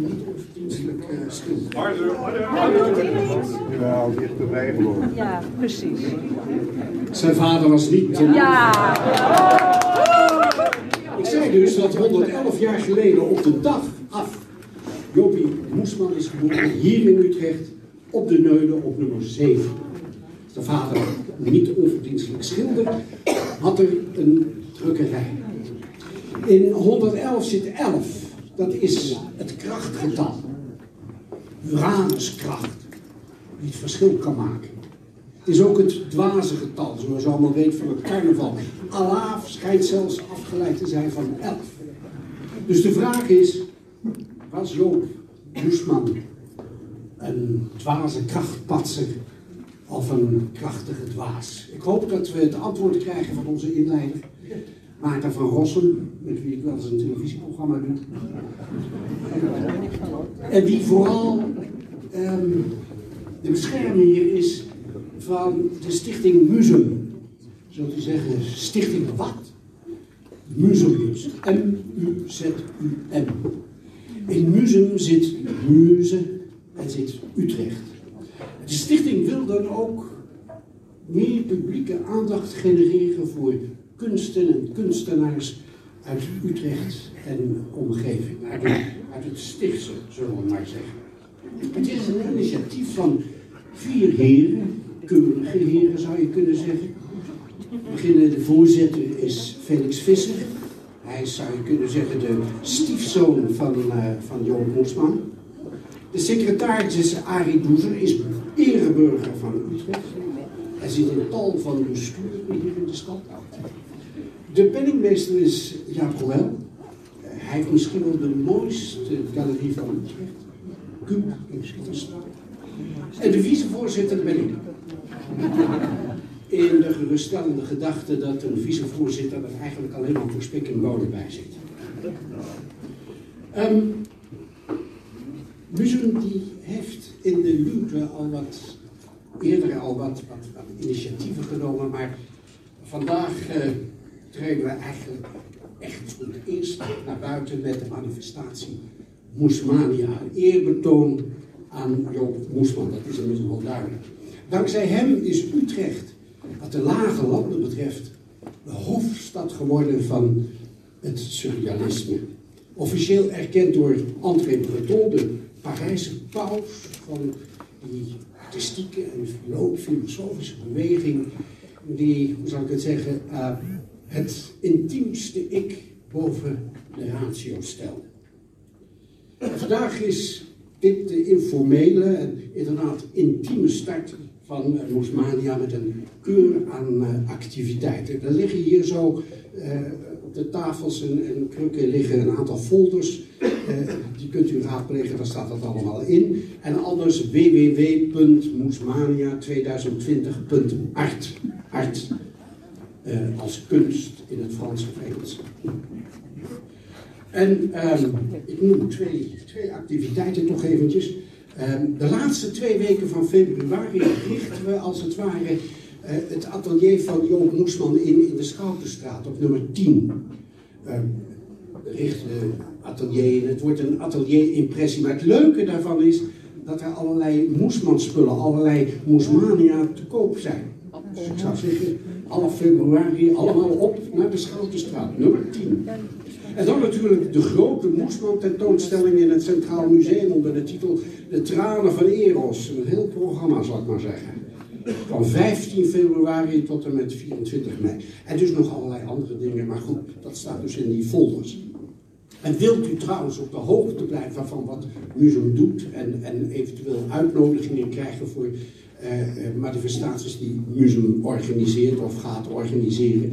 niet onverdienstelijk schilder. Ja, dichterbij gewoon. Ja, precies. Zijn vader was niet... Ja! Ik zei dus dat 111 jaar geleden op de dag af Jopie Moesman is geboren hier in Utrecht op de Neude op nummer 7. De vader, niet onverdienstelijk schilder, had er een drukkerij. In 111 zit 11. Dat is het krachtgetal. Uranuskracht. Die het verschil kan maken. Het is ook het dwaze getal, zoals je allemaal weet van het carnaval. Allah schijnt zelfs afgeleid te zijn van 11. Dus de vraag is, was Joop Moesman een dwaze krachtpatser of een krachtige dwaas? Ik hoop dat we het antwoord krijgen van onze inleider, Maarten van Rossum, met wie ik wel eens een televisieprogramma doe. En die vooral um, de beschermer is van de stichting Museum. Zo te zeggen, stichting wat? Museum dus. M-U-Z-U-M. In Museum zit Muze en zit Utrecht. De stichting wil dan ook meer publieke aandacht genereren voor kunsten en kunstenaars uit Utrecht en omgeving. Uit het, uit het Stichtse, zullen we maar zeggen. Het is een initiatief van vier heren, keurige heren zou je kunnen zeggen. Beginnen de voorzitter is Felix Visser. Hij zou je kunnen zeggen, de stiefzoon van, uh, van. De secretaris is Arie Doezer, is ereburger van Utrecht. Hij zit in tal van besturen hier in de stad. De penningmeester is Jaap Roel. Hij heeft misschien wel de mooiste galerie van Utrecht. Cube in. En de vicevoorzitter ben ik. In de geruststellende gedachte dat een vicevoorzitter er eigenlijk alleen maar voor spik en bij zit. Um, die heeft in de Luwte al wat eerder al wat, initiatieven genomen, maar vandaag uh, treden we eigenlijk echt voor het eerst naar buiten met de manifestatie Moesmania, eerbetoon aan Joop Moesman, dat is inmiddels wel duidelijk. Dankzij hem is Utrecht, wat de lage landen betreft, de hoofdstad geworden van het surrealisme. Officieel erkend door André Breton, de Parijse paus van die artistieke en filosofische beweging, die, hoe zal ik het zeggen, uh, het intiemste ik boven de ratio stelde. Vandaag is dit de informele en inderdaad intieme start van uh, Moesmania met een keur aan uh, activiteiten. Er liggen hier zo op de tafels en, en, krukken liggen een aantal folders. Die kunt u raadplegen, daar staat dat allemaal in. En anders www.moesmania2020.art. Art. als kunst in het Frans of Engels. En um, ik noem twee, twee activiteiten toch eventjes. Um, de laatste twee weken van februari richten we als het ware uh, het atelier van Joop Moesman in in de Schoutenstraat op nummer 10. Um, richten we atelier. Het wordt een atelier-impressie. Maar het leuke daarvan is dat er allerlei Moesman-spullen, allerlei Moesmania te koop zijn. Dus ik zou zeggen, half februari allemaal op naar de Schoutenstraat, nummer 10. En dan natuurlijk de grote Moesman tentoonstelling in het Centraal Museum onder de titel De Tranen van Eros. Een heel programma zal ik maar zeggen. Van 15 februari tot en met 24 mei. En dus nog allerlei andere dingen, maar goed, dat staat dus in die folders. En wilt u trouwens op de hoogte blijven van wat Museum doet en, en eventueel uitnodigingen krijgen voor uh, manifestaties die Museum organiseert of gaat organiseren,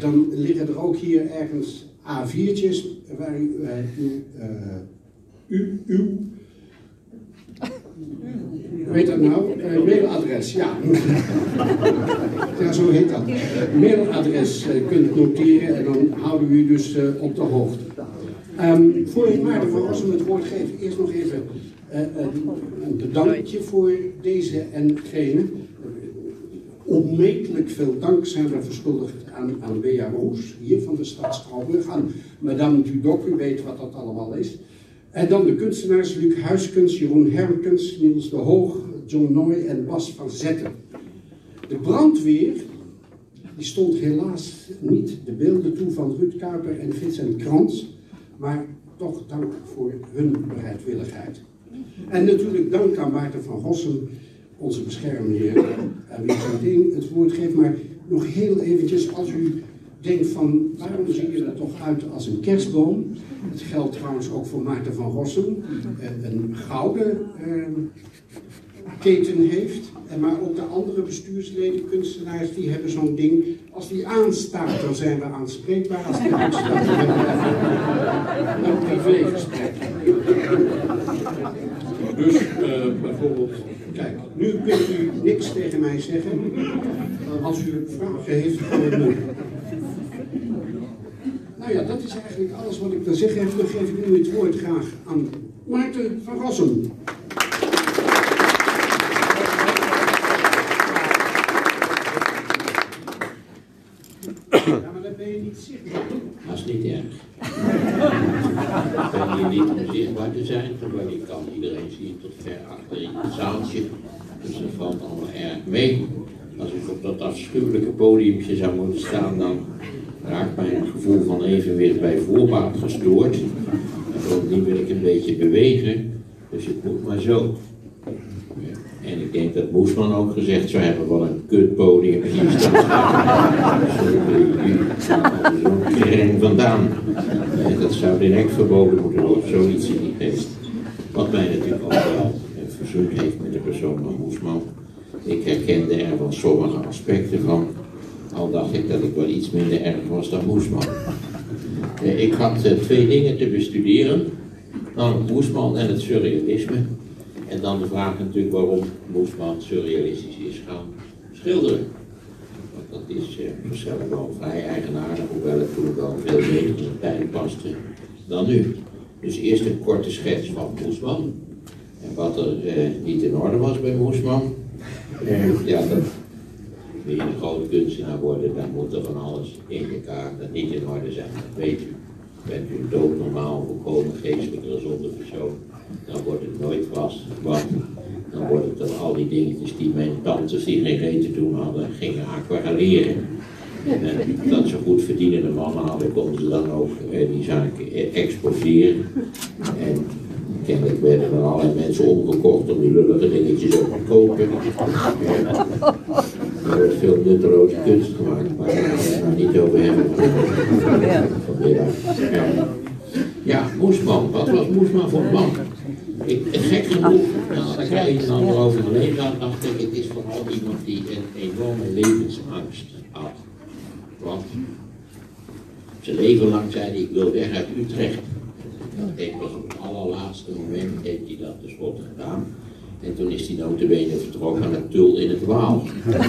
dan liggen er ook hier ergens A4'tjes waar u, uh, u, uh, u, uw, weet dat nou? Mailadres, ja. ja, zo heet dat. Mailadres kunt noteren en dan houden we u dus op de hoogte. Um, voor Maarten van Rossum het woord geef, eerst nog even een bedankje voor deze en gene onmetelijk veel dank zijn we verschuldigd aan, aan Bea Roes, hier van de stad Schouwburg, aan Madame Dudok, u weet wat dat allemaal is. En dan de kunstenaars Luc Huiskens, Jeroen Hermkens, Niels de Hoog, John Nooy en Bas van Zetten. De brandweer, die stond helaas niet de beelden toe van Ruud Kuiper en Vincent Krantz, maar toch dank voor hun bereidwilligheid. En natuurlijk dank aan Maarten van Rossum, onze beschermheer, wie het woord geef, maar nog heel eventjes, als u denkt van waarom zie je er toch uit als een kerstboom? Het geldt trouwens ook voor Maarten van Rossum, eh, een gouden eh, keten heeft. En maar ook de andere bestuursleden, kunstenaars, die hebben zo'n ding. Als die aanstaat, dan zijn we aanspreekbaar. Als die uitstaat, dan hebben we privégesprek. Dus uh, bijvoorbeeld, kijk, nu kunt u niks tegen mij zeggen. Als u vragen heeft, nu. Nou ja, dat is eigenlijk alles wat ik te zeggen. Dan geef ik nu het woord graag aan Maarten van Rossum. Ja, maar dan ben je niet zichtbaar. Dat is niet erg. ik ben hier niet om zichtbaar te zijn, maar ik kan iedereen zien tot ver achter in het zaaltje. Dus dat valt allemaal erg mee. Als ik op dat afschuwelijke podiumje zou moeten staan, dan raakt mijn gevoel van evenwicht bij voorbaat gestoord. En bovendien wil ik een beetje bewegen, dus het moet maar zo. Ik denk dat Moesman ook gezegd zou hebben, wat een kutpodium hier staat. Zo'n kring vandaan. En dat zou direct verboden moeten worden, zoiets in die geest. Wat mij natuurlijk ook wel verzoend heeft met de persoon van Moesman. Ik herkende er van sommige aspecten van, al dacht ik dat ik wel iets minder erg was dan Moesman. Ik had twee dingen te bestuderen, namelijk Moesman en het surrealisme. En dan de vraag natuurlijk waarom Moesman surrealistisch is gaan schilderen. Want dat is uh, waarschijnlijk wel vrij eigenaardig, hoewel het toen wel veel beter in tijd paste dan nu. Dus eerst een korte schets van Moesman. En wat er uh, niet in orde was bij Moesman. Uh, ja, dat, wil je een grote kunstenaar worden, dan moet er van alles in elkaar dat niet in orde zijn. Dat weet u. Bent u een doodnormaal, volkomen geestelijk gezonde persoon, dan wordt het nooit vast. Want dan wordt het dan al die dingetjes die mijn tantes die geen reet te doen hadden, gingen aquarelleren. En dat ze goed verdienende mannen hadden, konden ze dan ook eh, die zaken exposeren. En kennelijk werden er allerlei mensen omgekocht om die lullige dingetjes op te kopen. Er wordt veel nutteloze kunst gemaakt, maar daar gaan we het niet over hebben. Vanmiddag. Ja, Moesman. Wat was Moesman voor man? Ik, gek genoeg, nou, daar krijg je dan over gelezen had, dacht ik, het is vooral iemand die een enorme levensangst had. Want zijn leven lang zei hij, ik wil weg uit Utrecht. Dat heeft op het allerlaatste moment heeft hij dat tenslotte gedaan. En toen is hij notabene vertrokken naar Tul in het Waal. Dan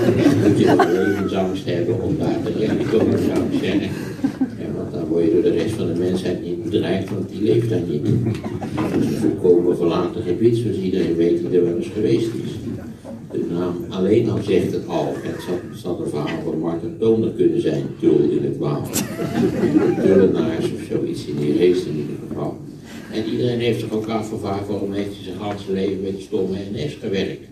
moet je een levensangst hebben om daar te komen, zou ik zeggen. Ja, want dan word je door de rest van de mensheid niet bedreigd, want die leeft daar niet. Het is een volkomen verlaten gebied, zoals iedereen weet die er wel eens geweest is. De naam alleen al zegt het al. Het zal, zal een verhaal van Martin Toner kunnen zijn, Tul in het Waal. Tullenaars of zoiets in die geest in ieder geval. En iedereen heeft zich ook afgevraagd waarom heeft hij zijn hele leven met stomme NS gewerkt.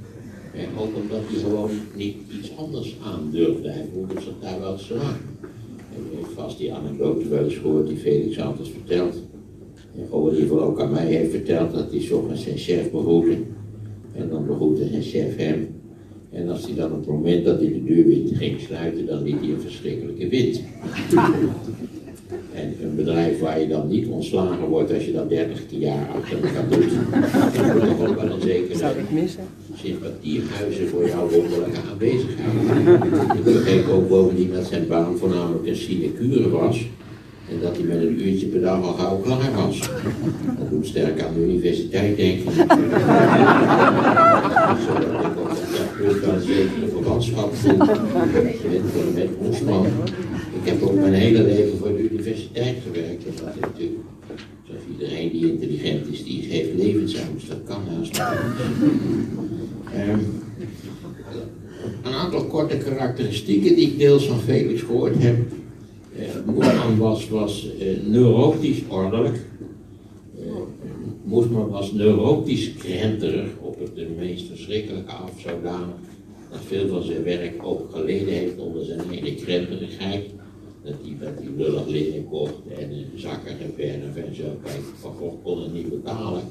Ook omdat hij gewoon niet iets anders aan durfde. Hij voelde zich daar wel u heeft vast die anekdote wel eens gehoord die Felix altijd vertelt. En in ieder geval ook aan mij heeft verteld dat hij ochtends zijn chef begroette. En dan begroette zijn chef hem. En als hij dan op het moment dat hij de deur weer ging sluiten, dan liet hij een verschrikkelijke wind. En een bedrijf waar je dan niet ontslagen wordt als je dat 30 jaar achter elkaar doet, dan moet toch ook wel een zekere sympathiehuizen voor jouw wonderlijke aanwezigheid. Ik begreep ook bovendien dat zijn baan voornamelijk een sinecure was. En dat hij met een uurtje per dag al gauw klaar was. Dat doet sterk aan de universiteit denken. Zodat ik op dat wel een zekere verwantschap voel met. Ik heb ook mijn hele leven voor de universiteit gewerkt. En dat is natuurlijk, zoals iedereen die intelligent is, die heeft levensangst. Dat kan haast niet. Um, korte karakteristieken die ik deels van Felix gehoord heb. Uh, Moerman was, was uh, neurotisch ordelijk. Uh, Moesman was neurotisch krenterig op het de meest verschrikkelijke af, zodanig dat veel van zijn werk ook geleden heeft onder zijn hele krenterigheid. Dat hij met die lullig linnen kocht en een zakkige verf en zo. Kijk, Van kon het niet betalen.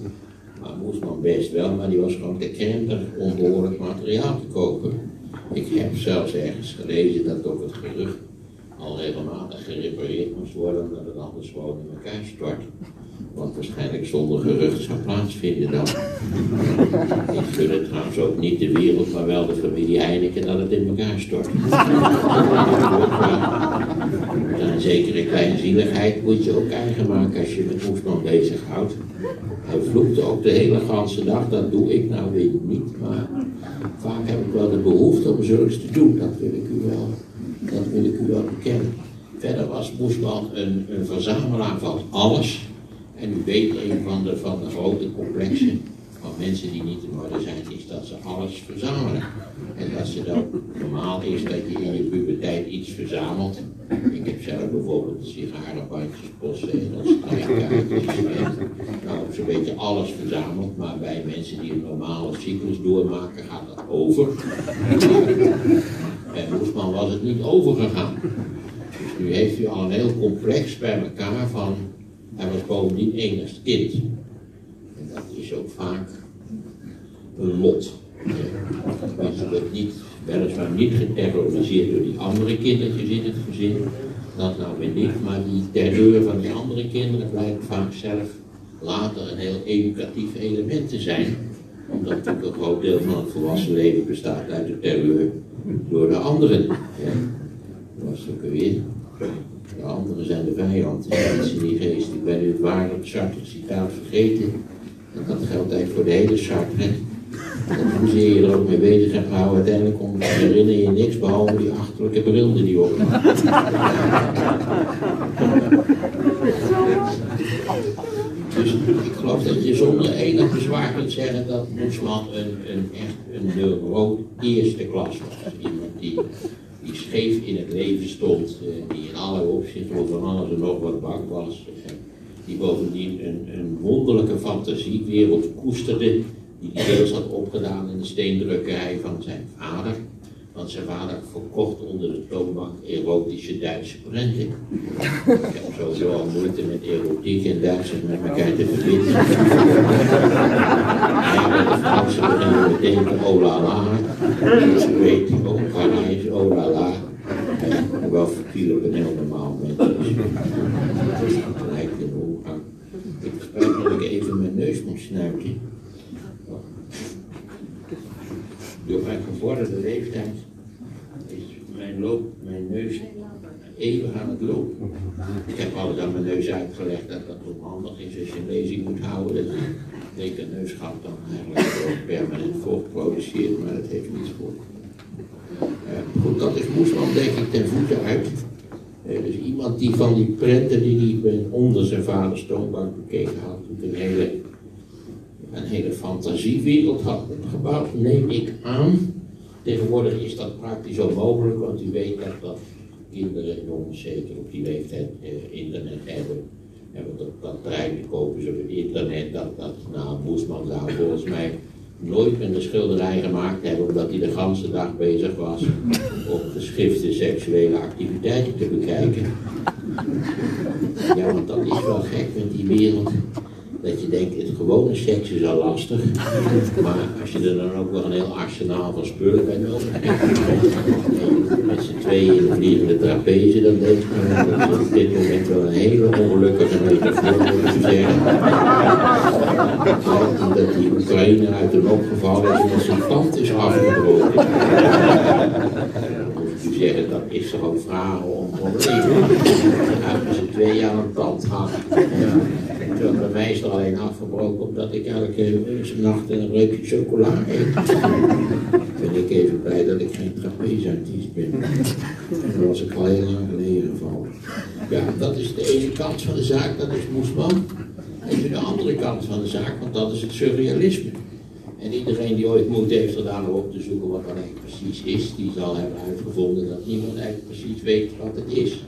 Maar Moesman best wel, maar die was gewoon te krenterig om behoorlijk materiaal te kopen. Ik heb zelfs ergens gelezen dat ook het gerucht al regelmatig gerepareerd moest worden, omdat het anders gewoon in elkaar stort. Wat waarschijnlijk zonder gerucht zou plaatsvinden dan. Ik gun het trouwens ook niet de wereld, maar wel de familie Heineken dat het in elkaar stort. Zekere kleinzieligheid moet je ook eigen maken als je met Oesman bezighoudt. Hij vloekte ook de hele ganse dag, dat doe ik nou weer niet, maar vaak heb ik wel de behoefte om zulks te doen, dat wil ik u wel, dat wil ik u wel bekennen. Verder was Moesman een, een verzamelaar van alles. En u weet, een van de, van de grote complexen van mensen die niet in orde zijn, is dat ze alles verzamelen. Dat normaal is dat je in je puberteit iets verzamelt. Ik heb zelf bijvoorbeeld sigarenbandjes, strijkkaartjes en nou, zo'n beetje alles verzameld. Maar bij mensen die een normale cyclus doormaken, gaat dat over. Bij Moesman was het niet overgegaan. Dus nu heeft u al een heel complex bij elkaar van hij was bovendien enigst kind. En dat is ook vaak een lot. Mensen wordt niet, weliswaar niet geterroriseerd door die andere kindertjes in het gezin. Dat nou weer niet, maar die terreur van die andere kinderen blijkt vaak zelf later een heel educatief element te zijn. Omdat natuurlijk een groot deel van het volwassen leven bestaat uit de terreur door de anderen. Dat was ook weer. De anderen zijn de vijand. In die geest. Ik ben nu het Sartre citaat vergeten. En dat geldt eigenlijk voor de hele Sartre. Dat hoezeer je er ook mee bezig hebt gehouden, uiteindelijk kom, herinner je niks behalve die achterlijke bril die op Dus ik geloof dat je zonder enig bezwaar kunt zeggen dat Moesman een, een echt een neuro eerste klas was. Iemand die die scheef in het leven stond, eh, die in alle opzichten over alles en nog wat bang was, die bovendien een, een wonderlijke fantasiewereld koesterde, die deels had opgedaan in de steendrukkerij van zijn vader. Want zijn vader verkocht onder de toonbank erotische Duitse prenten. Ik heb sowieso al moeite met erotiek en Duitsers met elkaar te verbinden. Ja, met de Fransen beginnen meteen te oh la la. Dus weet, oh Parijs, oh la wel op een heel normaal moment. Dus gelijk in de. Ik spijt dat ik even mijn neus moet snuiten. Door mijn gevorderde leeftijd is mijn, loop, mijn neus even aan het lopen. Ik heb alles aan mijn neus uitgelegd dat dat onhandig is als je een lezing moet houden. Dat een neusgat dan eigenlijk permanent vocht produceert, maar dat heeft niets voor. Uh, goed, dat is Moesman denk ik ten voeten uit. Uh, dus iemand die van die prenten die hij onder zijn vaders toonbank bekeken had, een hele een hele fantasiewereld had opgebouwd, neem ik aan. Tegenwoordig is dat praktisch onmogelijk, want u weet dat, dat kinderen, jongens zeker op die leeftijd, eh, internet hebben. En dat, dat kopen ze op internet, dat, dat nou, Moesman zou volgens mij nooit een schilderij gemaakt hebben, omdat hij de ganse dag bezig was om geschrifte seksuele activiteiten te bekijken. Ja, want dat is wel gek met die wereld dat je denkt, het gewone seks is al lastig. Maar als je er dan ook wel een heel arsenaal van spullen bij nodig hebt. met z'n tweeën in de vliegende trapeze, dan denk je, dat is op dit moment wel een hele ongelukkige metafoor, moet ik zeggen. Dat die Oekraïne uit de opgevallen is omdat zijn tand is afgebroken. moet u zeggen, dat is toch vragen om problemen. Uit z'n tweeën aan een tand gaan. Ja. Bij mij is er alleen afgebroken omdat ik elke nacht een reukje chocola eet. ben ik even blij dat ik geen trapezeartiest ben. En dan was ik al heel lang geleden gevallen. Ja, dat is de ene kant van de zaak, dat is Moesman. En de andere kant van de zaak, want dat is het surrealisme. En iedereen die ooit moeite heeft om op te zoeken wat dat eigenlijk precies is, die zal hebben uitgevonden dat niemand eigenlijk precies weet wat het is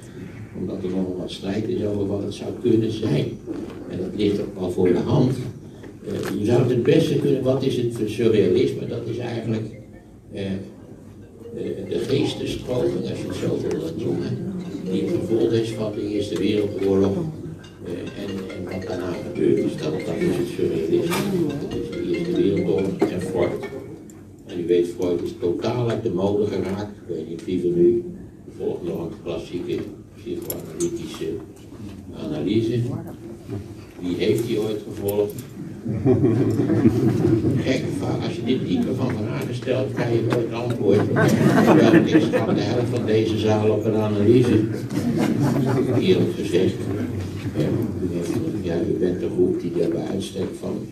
omdat er nog wat strijd is over wat het zou kunnen zijn. Ligt ook wel voor de hand. Uh, je zou het beste kunnen, wat is het surrealisme? Dat is eigenlijk uh, de geestesstroming, als je het zo wil noemen, die het gevolg is van de Eerste Wereldoorlog en, en wat daarna gebeurd is. Dat, dat is het surrealisme. Dat is de Eerste Wereldoorlog en Freud. En u weet, Freud is totaal uit de mode geraakt. Ik weet niet wie van u volgt nog een klassieke psychoanalytische analyse. Wie heeft die ooit gevolgd? Gekke vraag. Als je dit type van vragen stelt, kan je nooit antwoorden. Terwijl ik schat de helft van deze zaal op een analyse. Eerlijk gezegd. Ja, u bent de groep die daar bij uitstek van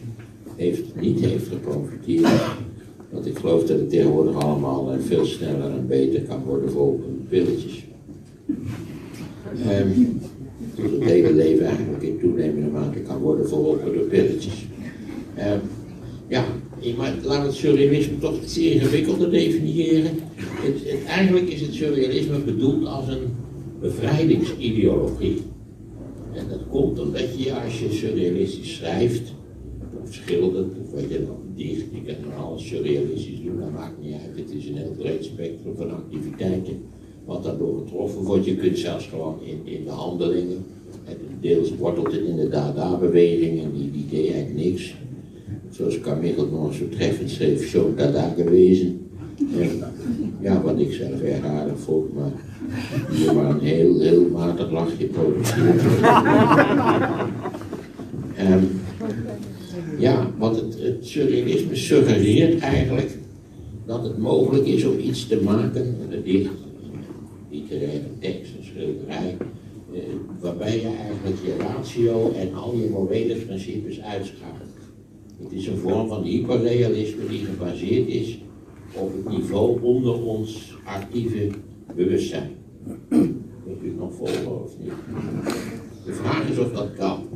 heeft, niet heeft geprofiteerd. Want ik geloof dat het tegenwoordig allemaal veel sneller en beter kan worden voor pilletjes. Um, het hele leven eigenlijk in toenemende mate kan worden verholpen door pilletjes. Um, ja, maar we het surrealisme toch iets ingewikkelder definiëren. Het, eigenlijk is het surrealisme bedoeld als een bevrijdingsideologie. En dat komt omdat je als je surrealistisch schrijft, of schildert, of wat je dan dicht, je kan alles surrealistisch doen, dat maakt niet uit. Het is een heel breed spectrum van activiteiten wat daardoor getroffen wordt. Je kunt zelfs gewoon in, in de handelingen, deels wortelt het in de Dada-beweging en die, die deed eigenlijk niks. Zoals Carmichael nog zo treffend schreef, zo Dada gewezen. ja, wat ik zelf erg aardig vond, maar je maar een heel, heel matig lachje um, ja, want het, het surrealisme suggereert eigenlijk dat het mogelijk is om iets te maken, een literaire tekst, een schilderij, eh, waarbij je eigenlijk je ratio en al je morele principes uitschakelt. Het is een vorm van hyperrealisme die gebaseerd is op het niveau onder ons actieve bewustzijn. Kunt u nog volgen of niet? De vraag is of dat kan.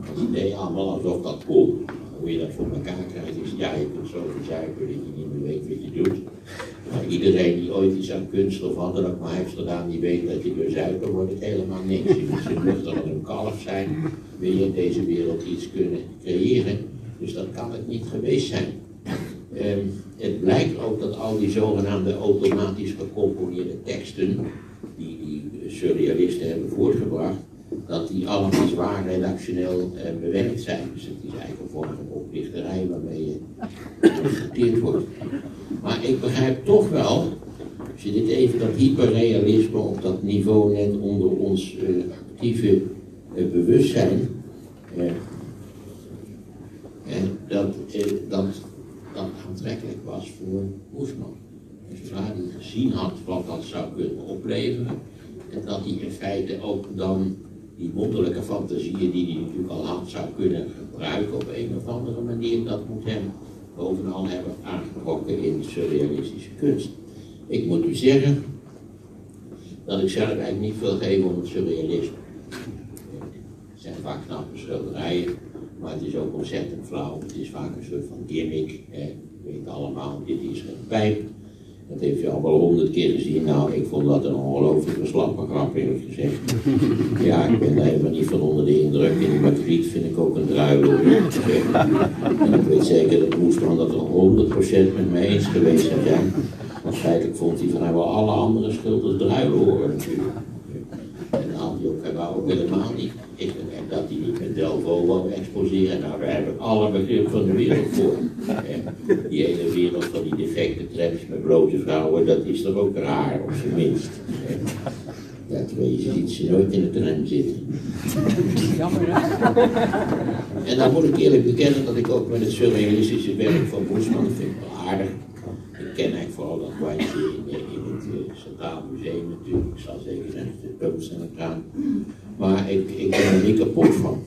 Het idee allemaal alsof dat kon. Hoe je dat voor elkaar krijgt is, ja, je kunt zo verzuipen dat je niet meer weet wat je doet. Maar iedereen die ooit iets aan kunst of wat dan ook maar heeft gedaan, die weet dat je door zuipen wordt het helemaal niks. Je moet nuchter als een kalf zijn, wil je in deze wereld iets kunnen creëren. Dus dat kan het niet geweest zijn. Um, het blijkt ook dat al die zogenaamde automatisch gecomponeerde teksten, die die surrealisten hebben voortgebracht, dat die allemaal zwaar redactioneel uh, bewerkt zijn. Dus het is eigenlijk een vorm van oplichterij waarmee je geteerd wordt. Maar ik begrijp toch wel, als je dit even dat hyperrealisme op dat niveau net onder ons uh, actieve uh, bewustzijn, dat, dat aantrekkelijk was voor Hoesman. Dus zodra hij gezien had wat dat zou kunnen opleveren, en dat hij in feite ook dan die wonderlijke fantasieën die hij natuurlijk al had, zou kunnen gebruiken op een of andere manier, dat moet hem bovenal hebben aangetrokken in surrealistische kunst. Ik moet u zeggen dat ik zelf eigenlijk niet veel geef om het surrealisme. Het zijn vaak knappe schilderijen, maar het is ook ontzettend flauw. Het is vaak een soort van gimmick. Hè. We allemaal, dit is een pijp. Dat heeft je al wel honderd keer gezien. Nou, ik vond dat een ongelooflijk slappe grap, eerlijk gezegd. Ja, ik ben daar helemaal niet van onder de indruk. En Margriet vind ik ook een druiler. En ik weet zeker dat Moesman dat er 100% met mij eens geweest zou zijn. Want feitelijk vond hij van hij wel alle andere schilders druilen horen natuurlijk. En ook, ook helemaal niet. Ik denk dat hij niet met Delvo wou exposeren. Nou, daar heb ik alle begrip van de wereld voor. Die hele wereld van die defecte trams met blote vrouwen, dat is toch ook raar, op zijn minst. Ja, terwijl je ziet ze nooit in de tram zitten. Jammer, hè? En dan moet ik eerlijk bekennen dat ik ook met het surrealistische werk van Boesman, vind ik wel aardig. Ik ken eigenlijk vooral dat bandje in, in het uh, Centraal Museum natuurlijk. Ik zal zeker zeggen, de pummels en het kraan. Maar ik, ik ben er niet kapot van.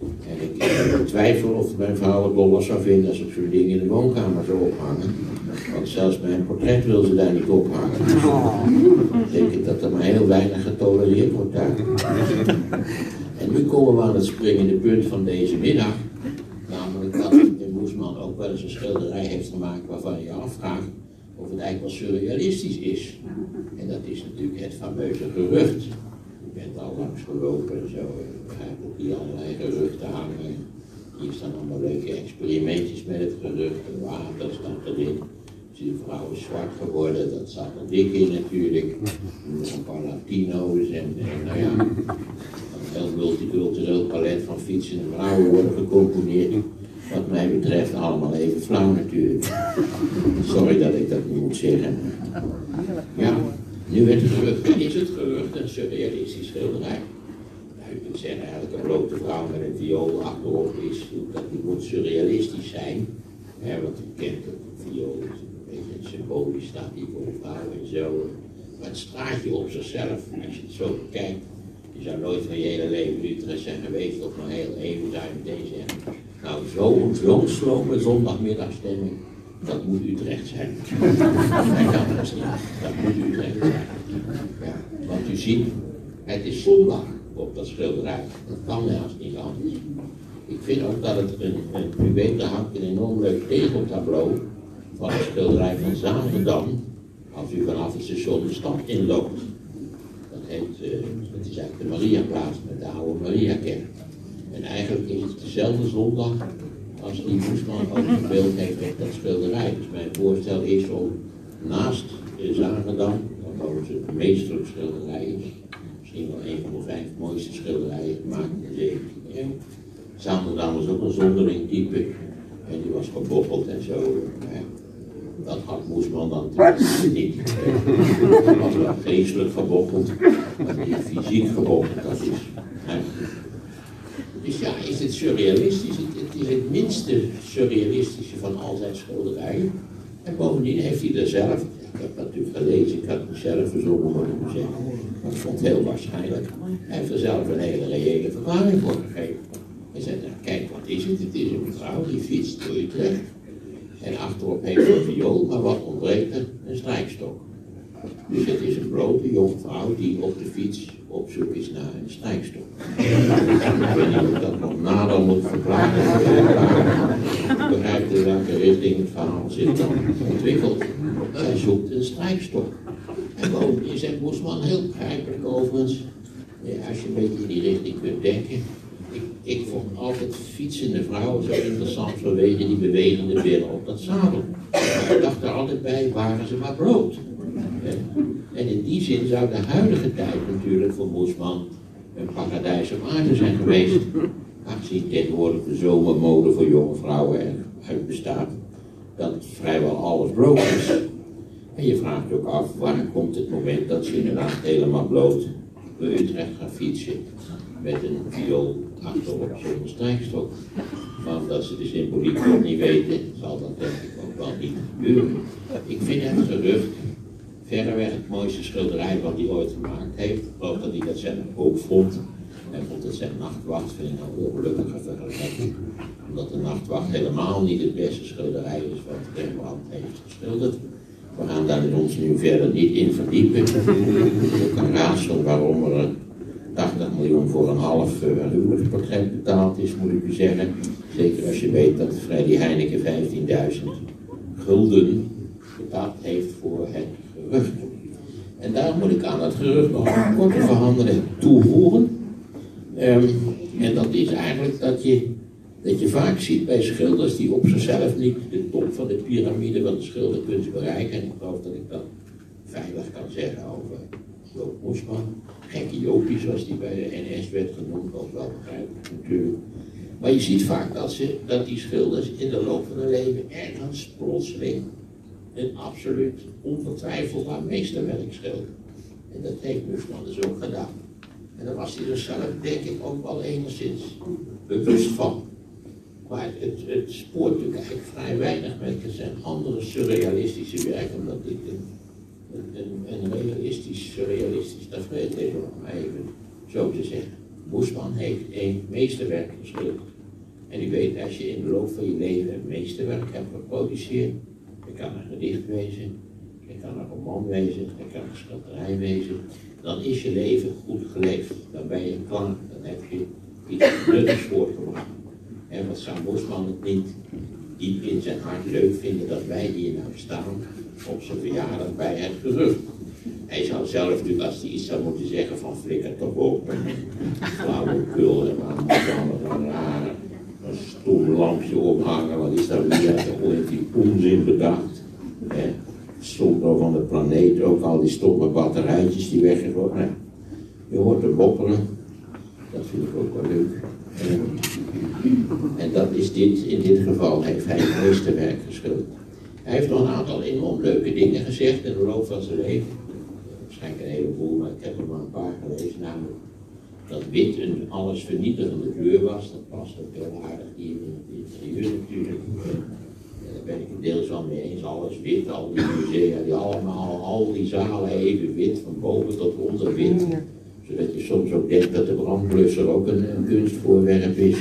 En ik, twijfel of mijn vrouw het lollig zou vinden als ik zo'n ding in de woonkamer zou ophangen. Want zelfs mijn portret wil ze daar niet ophangen. Denk ik dat er maar heel weinig getolereerd wordt daar. En nu komen we aan het springende punt van deze middag. Namelijk dat de Moesman ook wel eens een schilderij heeft gemaakt waarvan je afvraagt of het eigenlijk wel surrealistisch is. En dat is natuurlijk het fameuze gerucht. Je bent al langs gelopen en zo. Ik ook hier allerlei geruchten hangen. Hier staan allemaal leuke experimentjes met het gerucht. Water staat erin. De vrouw is zwart geworden, dat staat er dik in natuurlijk. Een paar Latino's en, nou ja, een heel multicultureel palet van fietsende vrouwen worden gecomponeerd. Wat mij betreft allemaal even flauw natuurlijk. Sorry dat ik dat moet zeggen. Ja, nu werd het gerucht, is het gerucht een surrealistisch schilderij? Nou, je kunt zeggen eigenlijk een blote vrouw met een viool achterop is, dat moet surrealistisch zijn. Want je kent het, een viool is een beetje symbolisch, staat die voor de vrouw en zo. Maar het straatje op zichzelf, als je het zo bekijkt, je zou nooit van je hele leven Utrecht zijn geweest of maar heel even zou je meteen zeggen. Nou, zo slome zondagmiddagstemming, dat moet Utrecht zijn. Dat. Dat moet Utrecht zijn. Ja, want u ziet, het is zondag op dat schilderij. Dat kan haast niet anders. Ik vind ook dat het een, een u weet, er hangt een enorm leuk tegeltableau van het schilderij van Zaandam, als u vanaf het station de stad inloopt. Dat heet, uh, het is eigenlijk de Mariaplaats met de oude Mariakerk. En eigenlijk is het dezelfde zondag als die Moesman ook beeld heeft op dat schilderij. Dus mijn voorstel is om naast Zagendam, wat overigens het meesterlijk schilderij is, misschien wel een van de vijf mooiste schilderijen gemaakt in de 17e eeuw. Zagendam was ook een zonderling type en die was gebobbeld en zo. Dat had Moesman dan niet. Hij was wel geestelijk gebobbeld, maar niet fysiek gebobbeld. Dat is, dus ja, is het surrealistisch? Is het minste surrealistische van al zijn schilderijen. En bovendien heeft hij er zelf, ik heb dat natuurlijk gelezen, ik had het zelf verzonnen, ik zeggen. Maar ik vond heel waarschijnlijk. Hij heeft er zelf een hele reële verklaring voor gegeven. Hij zei, nou, kijk, wat is het? Het is een vrouw die fietst door Utrecht. En achterop heeft een viool, maar wat ontbreekt er? Een strijkstok. Dus het is een blote jonge vrouw die op de fiets op zoek is naar een strijkstok. Ik weet niet of dat nog nader moet verklaren. Ik begrijp in welke richting het verhaal zich dan ontwikkelt. Hij zoekt een strijkstok. En bovendien zegt Moesman heel begrijpelijk overigens, als je een beetje in die richting kunt denken. Ik, ik vond altijd fietsende vrouwen zo interessant vanwege die bewegende billen op dat zadel. Ik dacht er altijd bij, waren ze maar brood. En in die zin zou de huidige tijd natuurlijk voor Moesman een paradijs op aarde zijn geweest. Aangezien tegenwoordig de zomermode voor jonge vrouwen eruit bestaat, dat vrijwel alles brood is. En je vraagt ook af, waar komt het moment dat ze inderdaad helemaal bloot bij Utrecht gaan fietsen met een viool achterop zonder strijkstok. Maar omdat ze de symboliek nog niet weten, zal dat denk ik ook wel niet gebeuren. Ik vind het gerucht verreweg het mooiste schilderij wat hij ooit gemaakt heeft. Ik geloof dat hij dat zelf ook vond. Hij vond het zijn nachtwacht, vind ik een ongelukkige vergelijking. Omdat de nachtwacht helemaal niet het beste schilderij is wat Rembrandt heeft geschilderd. We gaan daar ons nu verder niet in verdiepen. Ik kan raadselen waarom er 80 miljoen voor een half uh, huwelijksportret betaald is, moet ik u zeggen. Zeker als je weet dat Freddy Heineken 15.000 gulden betaald heeft voor het. En daar moet ik aan het gerucht nog een korte verhandeling toevoegen. Um, en dat is eigenlijk dat je, dat je vaak ziet bij schilders die op zichzelf niet de top van de piramide van de schilderkunst bereiken. En ik geloof dat ik dat veilig kan zeggen over Joop Moesman. Gekke Jopie, zoals die bij de NS werd genoemd, ook wel begrijpelijk natuurlijk. Maar je ziet vaak dat, ze, dat die schilders in de loop van hun leven ergens plotseling een absoluut onvertwijfelbaar meesterwerk schilderen. En dat heeft Moesman dus ook gedaan. En daar was hij dus zelf, denk ik, ook wel enigszins bewust van. Maar het, het spoort natuurlijk eigenlijk vrij weinig met zijn andere surrealistische werken, omdat dit een, een, een realistisch, surrealistisch tafereel is, om even zo te zeggen. Moesman heeft een meesterwerk geschilderd. En u weet, als je in de loop van je leven een meesterwerk hebt geproduceerd, het kan een gedicht wezen, het kan een roman wezen, het kan een schilderij wezen. Dan is je leven goed geleefd. Dan ben je klaar. Dan heb je iets nuttigs voortgebracht. En wat zou Bosman het niet diep in zijn hart leuk vinden dat wij hier nou staan op zijn verjaardag bij het gerucht. Hij zou zelf natuurlijk, als hij iets zou moeten zeggen van flikker toch op, flauwekul en een rare een stom lampje ophangen, wat is daar weer? Heeft die onzin bedacht? Hè? Stond nog van de planeet ook al die stomme batterijtjes die weggegooid. Nou, je hoort er bopperen, dat vind ik ook wel leuk. En, dat is dit, in dit geval heeft hij het meeste werk geschilderd. Hij heeft nog een aantal enorm leuke dingen gezegd in de loop van zijn leven. Waarschijnlijk een heleboel, maar ik heb er maar een paar gelezen. Namelijk dat wit een alles vernietigende kleur was. Dat past ook heel aardig hier in het interieur natuurlijk. Daar ben ik het deels wel mee eens. Alles wit, al die musea, die allemaal, al die zalen even wit, van boven tot onder wit. Zodat je soms ook denkt dat de brandblusser ook een, een kunstvoorwerp is.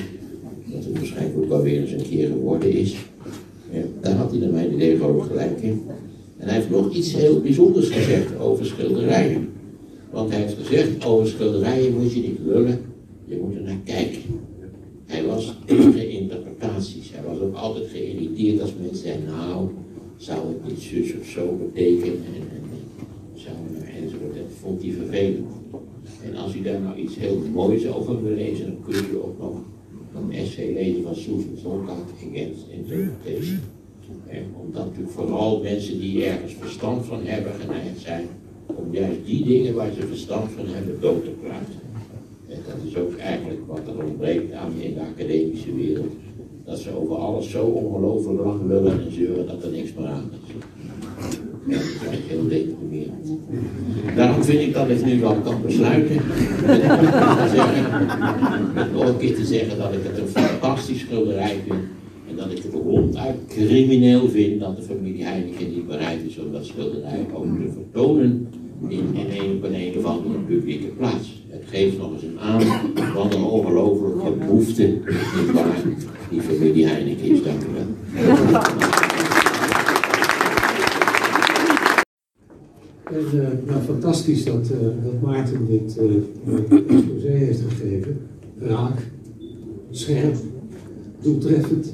Dat het waarschijnlijk ook wel weer eens een keer geworden is. Ja, daar had hij naar mijn idee over gelijk in. En hij heeft nog iets heel bijzonders gezegd over schilderijen. Want hij heeft gezegd, over schilderijen moet je niet lullen, je moet er naar kijken. Hij was tegen interpretaties. Hij was ook altijd geïrriteerd als mensen zeiden, nou, zou het niet zus of zo betekenen? En, en, zou, enzovoort. Dat vond hij vervelend. En als u daar nou iets heel moois over wil lezen, dan kun je ook nog een essay lezen van Susan Sontag, Against Interpretation. En omdat natuurlijk vooral mensen die ergens verstand van hebben geneigd zijn om juist die dingen waar ze verstand van hebben dood te praten. En dat is ook eigenlijk wat er ontbreekt aan in de academische wereld. Dat ze over alles zo ongelooflijk lang willen en zeuren dat er niks meer aan is. Ja, dat is heel deprimerend. Daarom vind ik dat ik nu wel kan besluiten met nog een keer te zeggen dat ik het een fantastisch schilderij vind. En dat ik het ronduit crimineel vind dat de familie Heineken niet bereid is om dat schilderij ook te vertonen in, in een, op een, een of andere publieke plaats. Het geeft nog eens een aan wat een ongelofelijke behoefte niet waar die familie Heineken is. Dank u wel. En uh, nou, fantastisch dat, uh, dat Maarten dit uh, exposé heeft gegeven. Raak, scherp, doeltreffend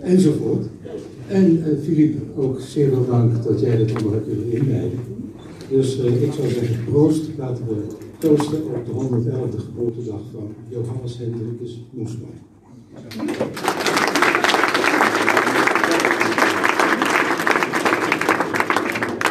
enzovoort. En Filip, ook zeer veel dank dat jij dat allemaal hebt kunnen inleiden. Dus ik zou zeggen, proost, laten we toosten op de 111e geboortedag van Johannes Hendrikus Moesman.